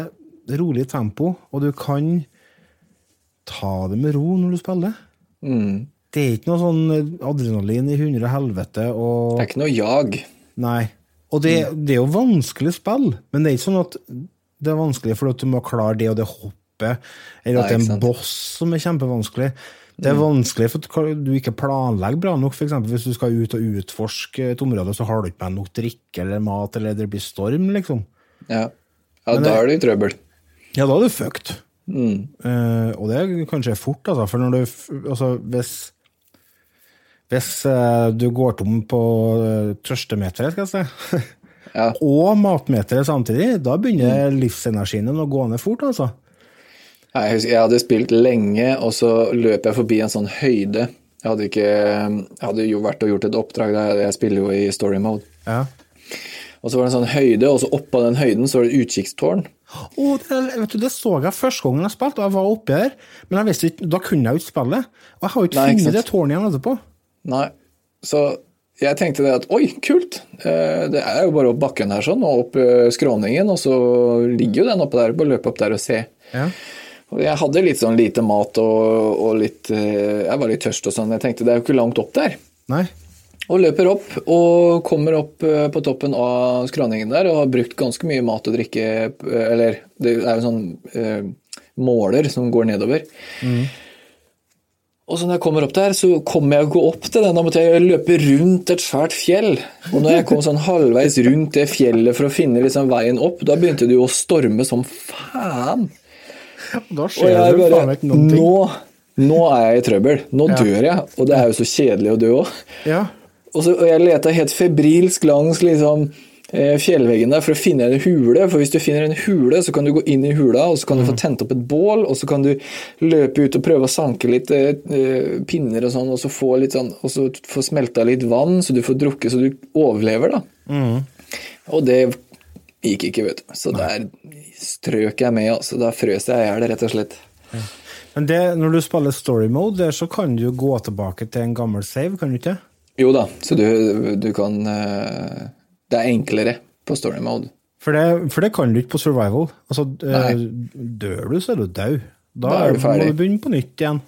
rolig tempo, og du kan ta det med ro når du spiller. Mm. Det er ikke noe sånn adrenalin i hundre helvete og Det er ikke noe jag. Nei. Og det, det er jo vanskelig spill, men det er ikke sånn at det er vanskelig fordi du må klare det og det hoppet, eller at det er en boss som er kjempevanskelig. Det er vanskelig for at du ikke planlegger bra nok. For eksempel hvis du skal ut og utforske et område, så har du ikke med nok drikke eller mat, eller det blir storm, liksom. Ja, ja da er du i trøbbel. Ja, da er du fucked. Mm. Uh, og det kan skje fort, altså. For når du Altså, hvis Hvis uh, du går tom på uh, trøstemeteret, skal jeg si, [laughs] Ja. og matmeteret samtidig, da begynner livsenergien din å gå ned fort, altså. Jeg, husker, jeg hadde spilt lenge, og så løp jeg forbi en sånn høyde. Jeg hadde, ikke, jeg hadde jo vært og gjort et oppdrag der jeg spiller jo i story mode. Ja. Og så var det en sånn høyde, og så oppå den høyden så var det et utkikkstårn. Og det, vet du, det så jeg første gangen jeg spilte, og jeg var oppi her. men ikke, da kunne jeg jo ikke spille. Og jeg har jo ikke funnet det tårnet igjen etterpå. Nei. Så jeg tenkte det at oi, kult. Eh, Det er jo bare opp bakken her sånn, og opp eh, skråningen, og så ligger jo den oppe der. Bare løpe opp der og se. Ja. Jeg hadde litt sånn lite mat og, og litt eh, Jeg var litt tørst og sånn. Jeg tenkte det er jo ikke langt opp der. Nei. Og løper opp og kommer opp eh, på toppen av skråningen der og har brukt ganske mye mat og drikke eh, Eller det er jo sånn eh, måler som går nedover. Og så når jeg kommer opp der, så kommer jeg ikke opp til den. Da måtte jeg løpe rundt et svært fjell. Og når jeg kom sånn halvveis rundt det fjellet for å finne liksom veien opp, da begynte det jo å storme som faen. Da skjer det faen bare ikke noen ting. Nå, nå er jeg i trøbbel. Nå dør jeg. Og det er jo så kjedelig å dø òg. Ja. Og, så, og jeg leta helt febrilsk langs liksom, fjellveggene for å finne en hule. For hvis du finner en hule, så kan du gå inn i hula, og så kan du få tent opp et bål, og så kan du løpe ut og prøve å sanke litt eh, eh, pinner og sånn, og så få litt sånn, og så få smelta litt vann, så du får drukke så du overlever, da. Og det gikk ikke, vet du. Så der strøk jeg med, altså. Da frøs jeg i hjel, rett og slett. Men det, når du spiller story mode, der, så kan du jo gå tilbake til en gammel save, kan du ikke? Jo da, så du, du kan eh, Det er enklere på story mode. For det, for det kan du ikke på survival. Altså, eh, dør du, så er du død. Da, Da er du ferdig. må du begynne på nytt igjen.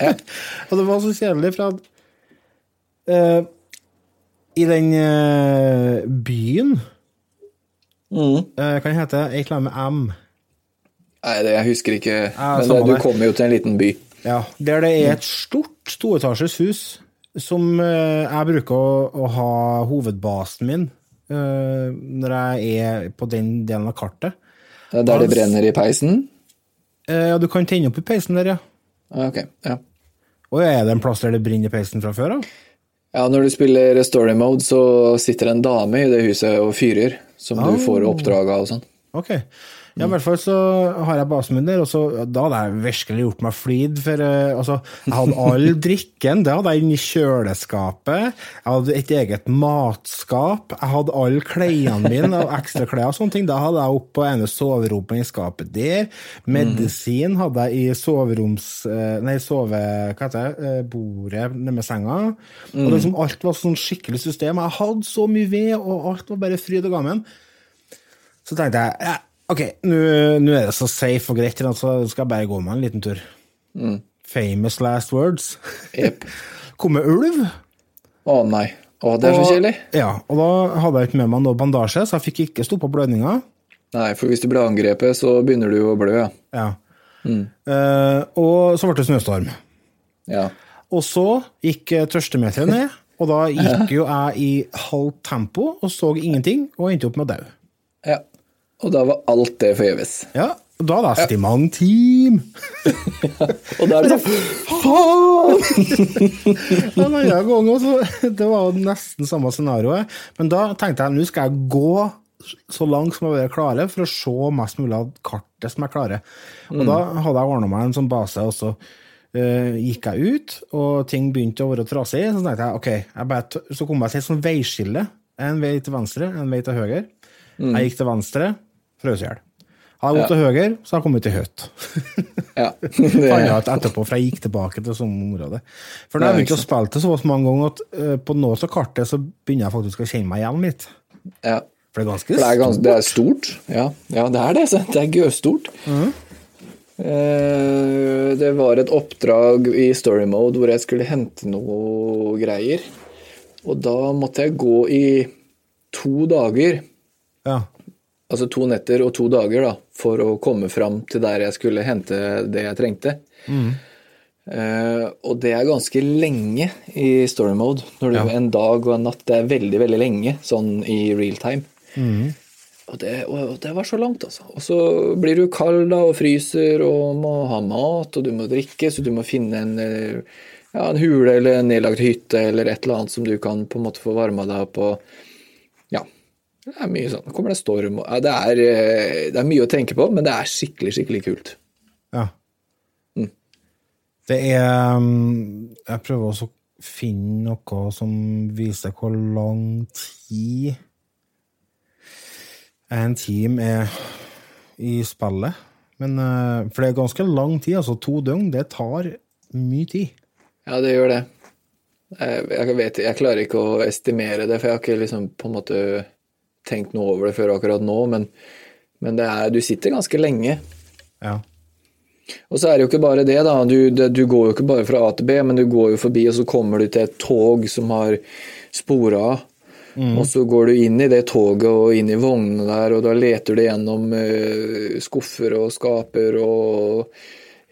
Ja. [laughs] og det var så kjedelig, for at uh, I den uh, byen Mm. uh, Hva heter det? Et eller annet med M. Nei, det, jeg husker ikke. Men det, du kommer jo til en liten by. Ja, Der det er et stort toetasjes hus som eh, jeg bruker å, å ha hovedbasen min eh, når jeg er på den delen av kartet. Er Der det brenner i peisen? Eh, Ja, du kan tenne opp i peisen der, ja. Ah, Ok, ja. Og er det en plass der det brenner i peisen fra før av? Ja, når du spiller story mode, så sitter en dame i det huset og fyrer, som oh. du får oppdrag av og sånn. Ok. Ja, i hvert fall så har jeg basemunner, og så, da hadde jeg virkelig gjort meg flid, for eh, altså, jeg hadde all [laughs] drikken, det hadde jeg inni kjøleskapet, jeg hadde et eget matskap, jeg hadde alle klærne mine, og ekstra klær og sånne ting, da hadde jeg oppe på ene soverommet i skapet der, medisin hadde jeg i soveroms, eh, nei, sove, hva heter det, eh, bordet med senga, og liksom alt var sånn skikkelig system, jeg hadde så mye ved, og alt var bare fryd og gammen. Så tenkte jeg ja, ok, nå er det så safe og greit, så skal jeg bare gå meg en liten tur. Famous last words. Jep. [laughs] Kommer ulv. Å nei. Å, det er så og- kjedelig. Ja, og da hadde jeg ikke med meg noe bandasje, så jeg fikk ikke stoppa blødninga. Nei, for hvis du blir angrepet, så begynner du å blø, ja. Ja. Uh, og så ble det snøstorm. ja. Og så gikk eh, tørstemeteret ned, og da gikk [laughs] jo jeg i halvt tempo og så ingenting, og endte opp med å dø. Ja. Og da var alt det forgjeves. Ja, og da hadde jeg sittet i mange timer. Og da er det [laughs] sånn Faen! En annen gang også, [laughs] det var nesten samme scenarioet. Men da tenkte jeg nå skal jeg gå så langt som jeg klarer, for å se mest mulig av kartet som jeg klarer. Og da hadde jeg ordna meg en sånn base, og så eh, gikk jeg ut, og ting begynte å være trasig. Så tenkte jeg, ok, jeg bare, så kom jeg til et sånt veiskille. En vei til venstre, en vei til høyre. Jeg gikk til venstre, frøs i hjel. Han har gått til høyre, så har jeg kommet til høyt. [laughs] Ja. [laughs] fant ut etterpå, for jeg gikk tilbake til samme område. For har jeg begynte å spille det såpass mange ganger at uh, på noe av kartet så begynner jeg faktisk å kjenne meg igjen litt. ja. For det er ganske det er, gans, stort. det er stort. Ja, ja det er det. så Det er gøstort. Eh, det var et oppdrag i story mode hvor jeg skulle hente noe greier. Og da måtte jeg gå i to dager, Ja. Altså to netter og to dager, da, for å komme fram til der jeg skulle hente det jeg trengte. Eh, og det er ganske lenge i story mode. Når du, Ja. En dag og en natt, det er veldig, veldig lenge sånn i real time. Og det, og det var så langt, altså. Og så blir du kald da, og fryser og må ha mat, og du må drikke, så du må finne en, eh, ja, en hule eller en nedlagt hytte eller et eller annet som du kan på en måte få varma deg Ja. Det er mye sånn. Kommer det storm og ja, det, er, eh, det er mye å tenke på, men det er skikkelig, skikkelig kult. ja. Det er um, Jeg prøver også å finne noe som viser hvor lang tid en team er i spillet. Men, eh, for det er ganske lang tid, altså to døgn. Det tar mye tid. Ja, det gjør det. Jeg, jeg, vet, jeg klarer ikke å estimere det, for jeg har ikke liksom på en måte tenkt noe over det før akkurat nå, men, men det er, du sitter ganske lenge. Ja. Og så er det jo ikke bare det, da. Du, det, du går jo ikke bare fra A til B, men du går jo forbi, og så kommer du til et tog som har spora av. Og så går du inn i det toget og inn i vognene der, og da leter du gjennom uh, skuffer og skaper og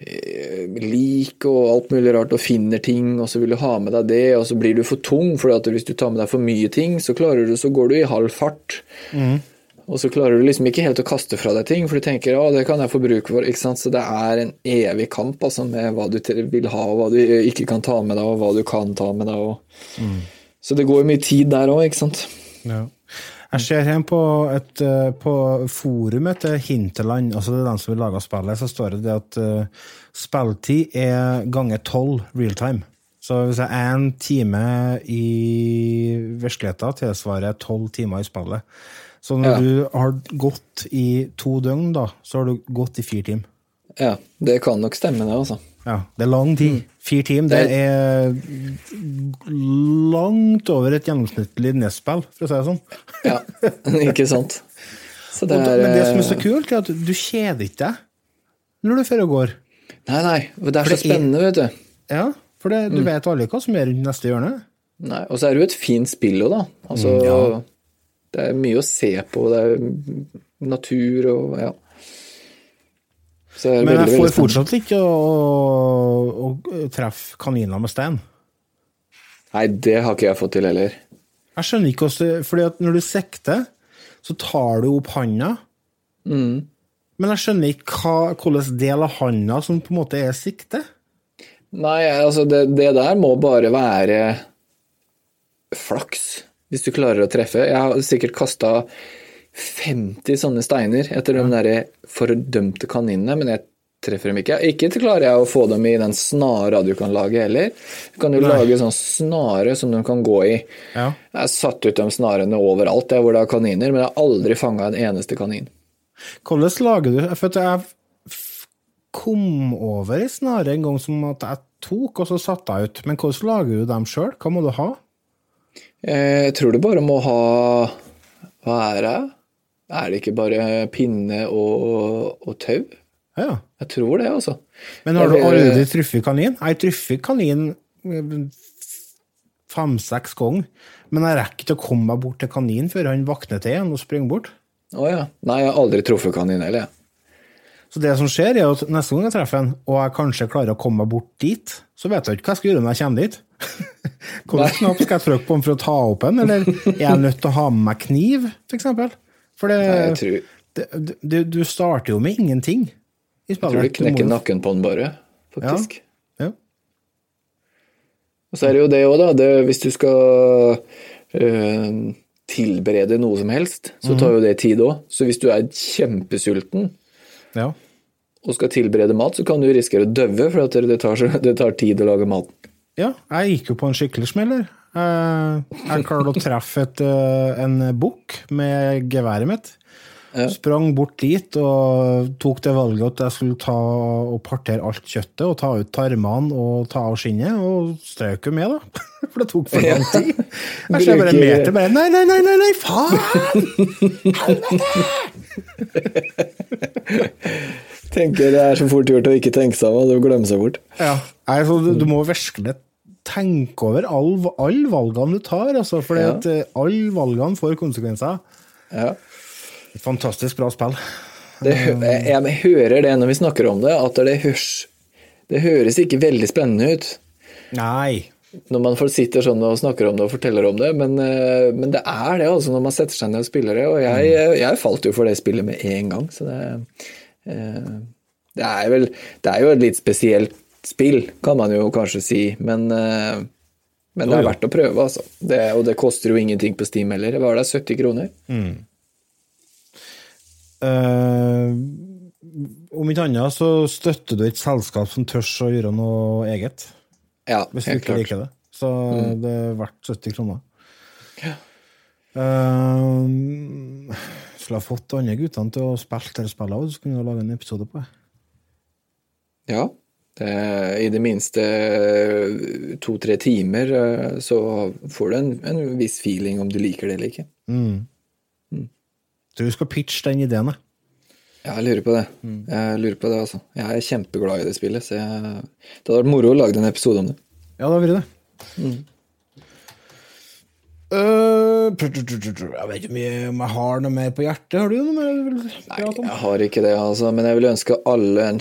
lik og alt mulig rart og finner ting, og så vil du ha med deg det, og så blir du for tung, for hvis du tar med deg for mye ting, så du, så går du i halv fart. Og så klarer du liksom ikke helt å kaste fra deg ting, for du tenker å, det kan jeg få bruk for. ikke sant? Så det er en evig kamp altså, med hva du vil ha, og hva du ikke kan ta med deg, og hva du kan ta med deg. Og... Så det går mye tid der òg, ikke sant. Ja. Jeg ser her på, et, eh, på forumet til Hinterland, altså det er den som vil lage spillet, så står det at uh, spilltid er ganger tolv real time. Så hvis jeg er én time i virkeligheten, tilsvarer tolv timer i spillet. Så når Ja. du har gått i to døgn, da, så har du gått i fire timer. Ja, det kan nok stemme, det, altså. Ja, det er lang tid. Fire timer, det er langt over et gjennomsnittlig NES-spill, for å si det sånn. Ja, [laughs] ikke sant. Så det er Men det som er så eh, kult, er at du kjeder ikke deg når du fører og går. Nei, nei, det er så spennende, vet du. Ja, for det, Mm. du vet aldri hva som er rundt neste hjørne. Nei, og så er det jo et fint spill òg, da. Altså, Mm, ja. Det er mye å se på, det er natur og ja. Men jeg får fortsatt ikke å, å, å treffe kaniner med stein. Nei, det har ikke jeg fått til heller. Jeg skjønner ikke hvordan fordi at når du sikter, så tar du opp handa. Mm. Men jeg skjønner ikke hva, hvilken del av handa som på en måte er sikte. Nei, altså det, det der må bare være flaks, hvis du klarer å treffe. Jeg har sikkert kasta 50 sånne steiner etter de der fordømte kaninene, men jeg treffer dem ikke. Ikke klarer jeg å få dem i den snara du kan lage heller. Du kan jo Nei. lage sånn snare som de kan gå i. Ja. Jeg har satt ut de snarene overalt der hvor det er kaniner, men jeg har aldri fanga en eneste kanin. Hvordan lager du For jeg kom over ei snare en gang som at jeg tok, og så satte jeg ut. Men hvordan lager du dem sjøl? Hva må du ha? Eh, Jeg tror du bare må ha Hva er det? Er det ikke bare pinne og, og tau? Ja. Jeg tror det, altså. Men har du aldri truffet kanin? Jeg har truffet kanin fem-seks ganger, men jeg rekker ikke å komme meg bort til kaninen før han våkner til igjen og springer bort. Å ja. Nei, jeg har aldri truffet kanin heller. jeg. Så det som skjer, er at neste gang jeg treffer en, og jeg kanskje klarer å komme meg bort dit, så vet jeg ikke hva jeg skal gjøre når jeg kommer dit. [laughs] Hvilken knapp skal jeg trykke på for å ta opp en, eller er jeg nødt til å ha med meg kniv, f.eks.? For det, tror, det, du, du starter jo med ingenting i jeg tror du knekker nakken på den bare, faktisk. Ja. Og så er det jo det òg, da. Det, hvis du skal øh, tilberede noe som helst, så tar jo det tid òg. Så hvis du er kjempesulten Ja. og skal tilberede mat, så kan du risikere å døve, for det tar, det tar tid å lage maten. ja, jeg gikk jo på en skikkelig smell her. Eh, Jeg klarte å treffe et, eh, en bukk med geværet mitt. Sprang bort dit og tok det valget at jeg skulle ta og partere alt kjøttet og ta ut tarmene og ta av skinnet, og strøk jo med, da. [laughs] For det tok for lang tid. Jeg ser bare en meter, bare Nei, nei, nei, nei, nei faen! Tenker det er så fort gjort å ikke tenke seg om og glemme seg bort. Ja. altså, du, du må virkelig tenke over alle all valgene du tar, altså, for Ja. alle valgene får konsekvenser. Ja. Et fantastisk bra spill. Det, jeg, jeg hører det når vi snakker om det, at det høres, det høres ikke veldig spennende ut. Nei. når man sitter sånn og snakker om det og forteller om det, men, eh, men det er det altså når man setter seg ned og spiller det. Og jeg, jeg falt jo for det spillet med en gang, så det, eh, det er vel Det er jo et litt spesielt spill, kan man jo kanskje si, men, eh, men det er verdt å prøve, altså. Det, og det koster jo ingenting på Steam heller. Det var det, 70 kroner. Eh, om ikke annet så støtter du et selskap som tør å gjøre noe eget, Ja, hvis du ikke klart. liker det. Så det er verdt 70 kroner. Ja. Eh, skulle ha fått de andre guttene til å spille dette spillet så kunne du lage en episode på det. Ja. Det, I det minste to-tre timer eh, så får du en, en viss feeling om du liker det eller ikke. så du skal pitche den ideen, da? Ja, jeg lurer på det. Jeg lurer på det, altså. Jeg er kjempeglad i det spillet, så jeg, det hadde vært moro å lage en episode om det. Ja, det hadde vært det. Eh, jeg vet ikke om jeg har noe mer på hjertet. Har du noe mer du vil prate om? Jeg har ikke det, altså, men jeg vil ønske alle en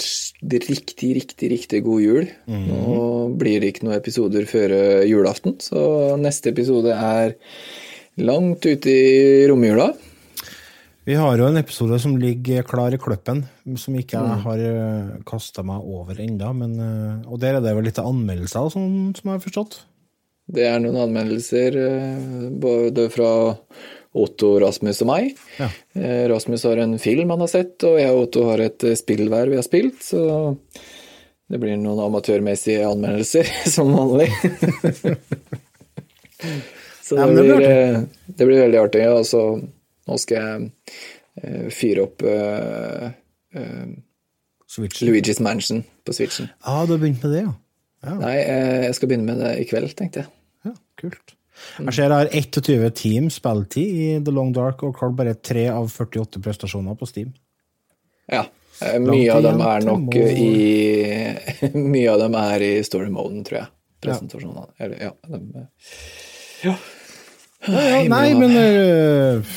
riktig, riktig, riktig god jul. Nå blir det ikke noen episoder før eh, julaften, så neste episode er langt ute i romjula. Vi har jo en episode som ligger klar i kløppen, som ikke jeg har kasta meg over ennå. eh, Og der er det vel litt anmeldelser, og sånn, som jeg har forstått? Det er noen anmeldelser eh, både fra Otto, Rasmus og meg. Ja. Eh, Rasmus har en film han har sett, og jeg og Otto har et spillvær spill hver vi har spilt, så det blir noen amatørmessige anmeldelser, [laughs] som vanlig. [laughs] så det, blir eh, det blir veldig artig. Og så nå skal jeg eh, fyre opp uh, uh, Luigi's Mansion på Switchen. Ja, du har begynt med det, ja? Ja, Nei, eh, jeg skal begynne med det i kveld, tenkte jeg. Kult. Jeg ser jeg har 21 team spilletid i The Long Dark, og Carl bare 3 av 48 prestasjoner på Steam. Ja. eh, Mye av dem er nok i [laughs] Mye av dem er i story-moden, tror jeg. Presentasjonene. Eller, ja, dem, eh, ja. Nei, men øh,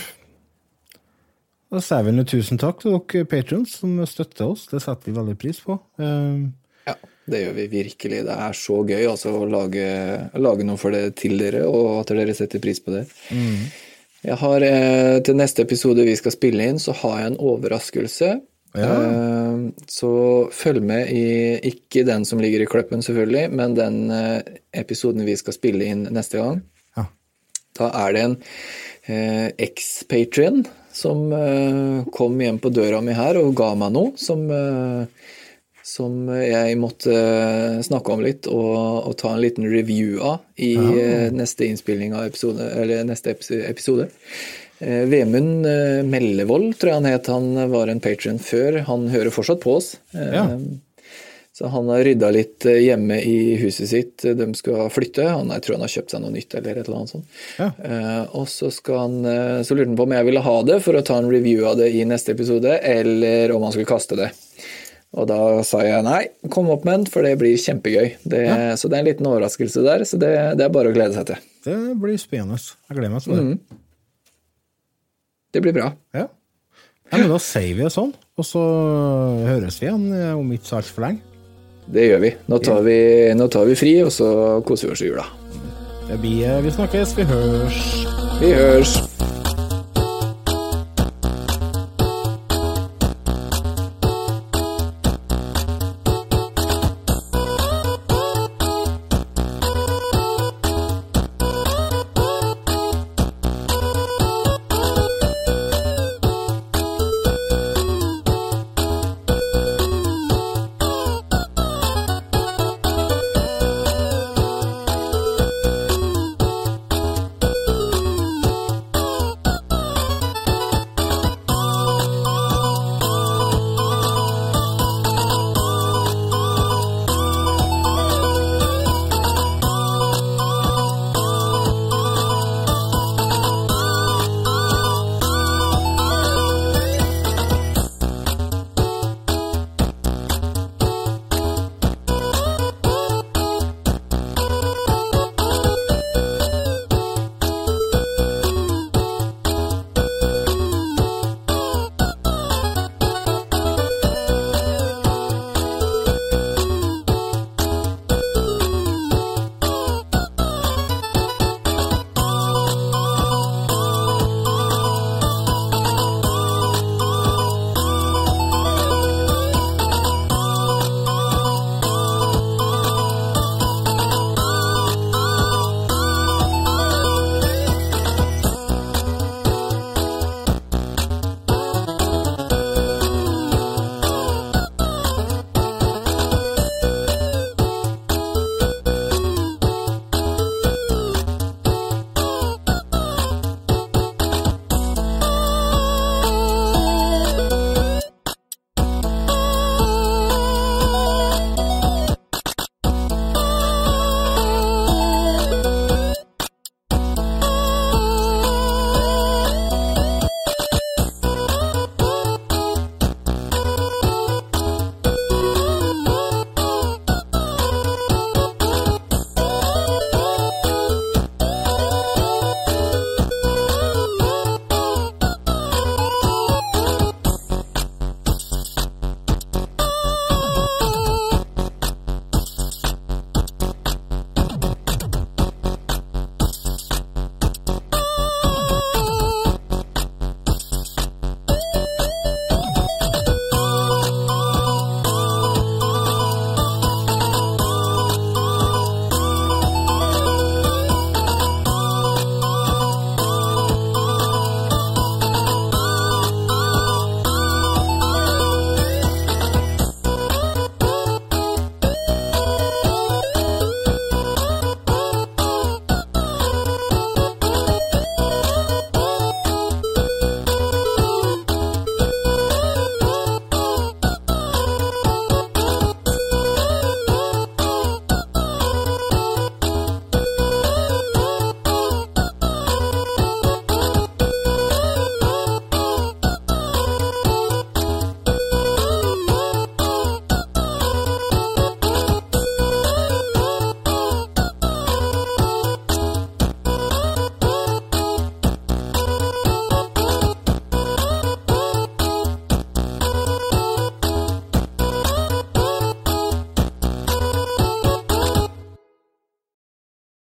Da sier vi tusen takk til dere patrons som støtter oss. Det setter vi veldig pris på. Eh, ja, det gjør vi virkelig. Det er så gøy altså, å lage, lage noe for det til dere, og at dere setter pris på det. Jeg har, eh, Til neste episode vi skal spille inn, så har jeg en overraskelse. Ja. Så følg med i ikke den som ligger i kløppen, selvfølgelig, men den eh, episoden vi skal spille inn neste gang. Ja. Da er det en eh, eks-patrion som eh, kom hjem på døra mi her og ga meg noe som, eh, som jeg måtte eh, snakke om litt og, og ta en liten review av i ja. neste innspilling av episode, eller neste episode. Eh, Vemund eh, Mellevold, tror jeg han het. Han var en patrion før. Han hører fortsatt på oss. Eh, Ja. Så han har rydda litt eh, hjemme i huset sitt. De skal flytte. Han, jeg tror han har kjøpt seg noe nytt eller et eller annet sånt. Ja. Eh, og så, skal han, eh, så lurte han på om jeg ville ha det for å ta en review av det i neste episode, eller om han skulle kaste det. Og da sa jeg nei, kom opp med den, for det blir kjempegøy. Det, Så det er en liten overraskelse der, så det, det er bare å glede seg til. det blir spennende. Jeg gleder meg til det. Det blir bra. Ja. ja, men da sier vi det sånn, og så høres vi igjen eh, om ikke så altfor lenge. Det gjør vi. Nå tar vi, nå tar vi fri, og så koser vi oss i jula. Det blir eh, Vi snakkes, vi hørs. Vi hørs.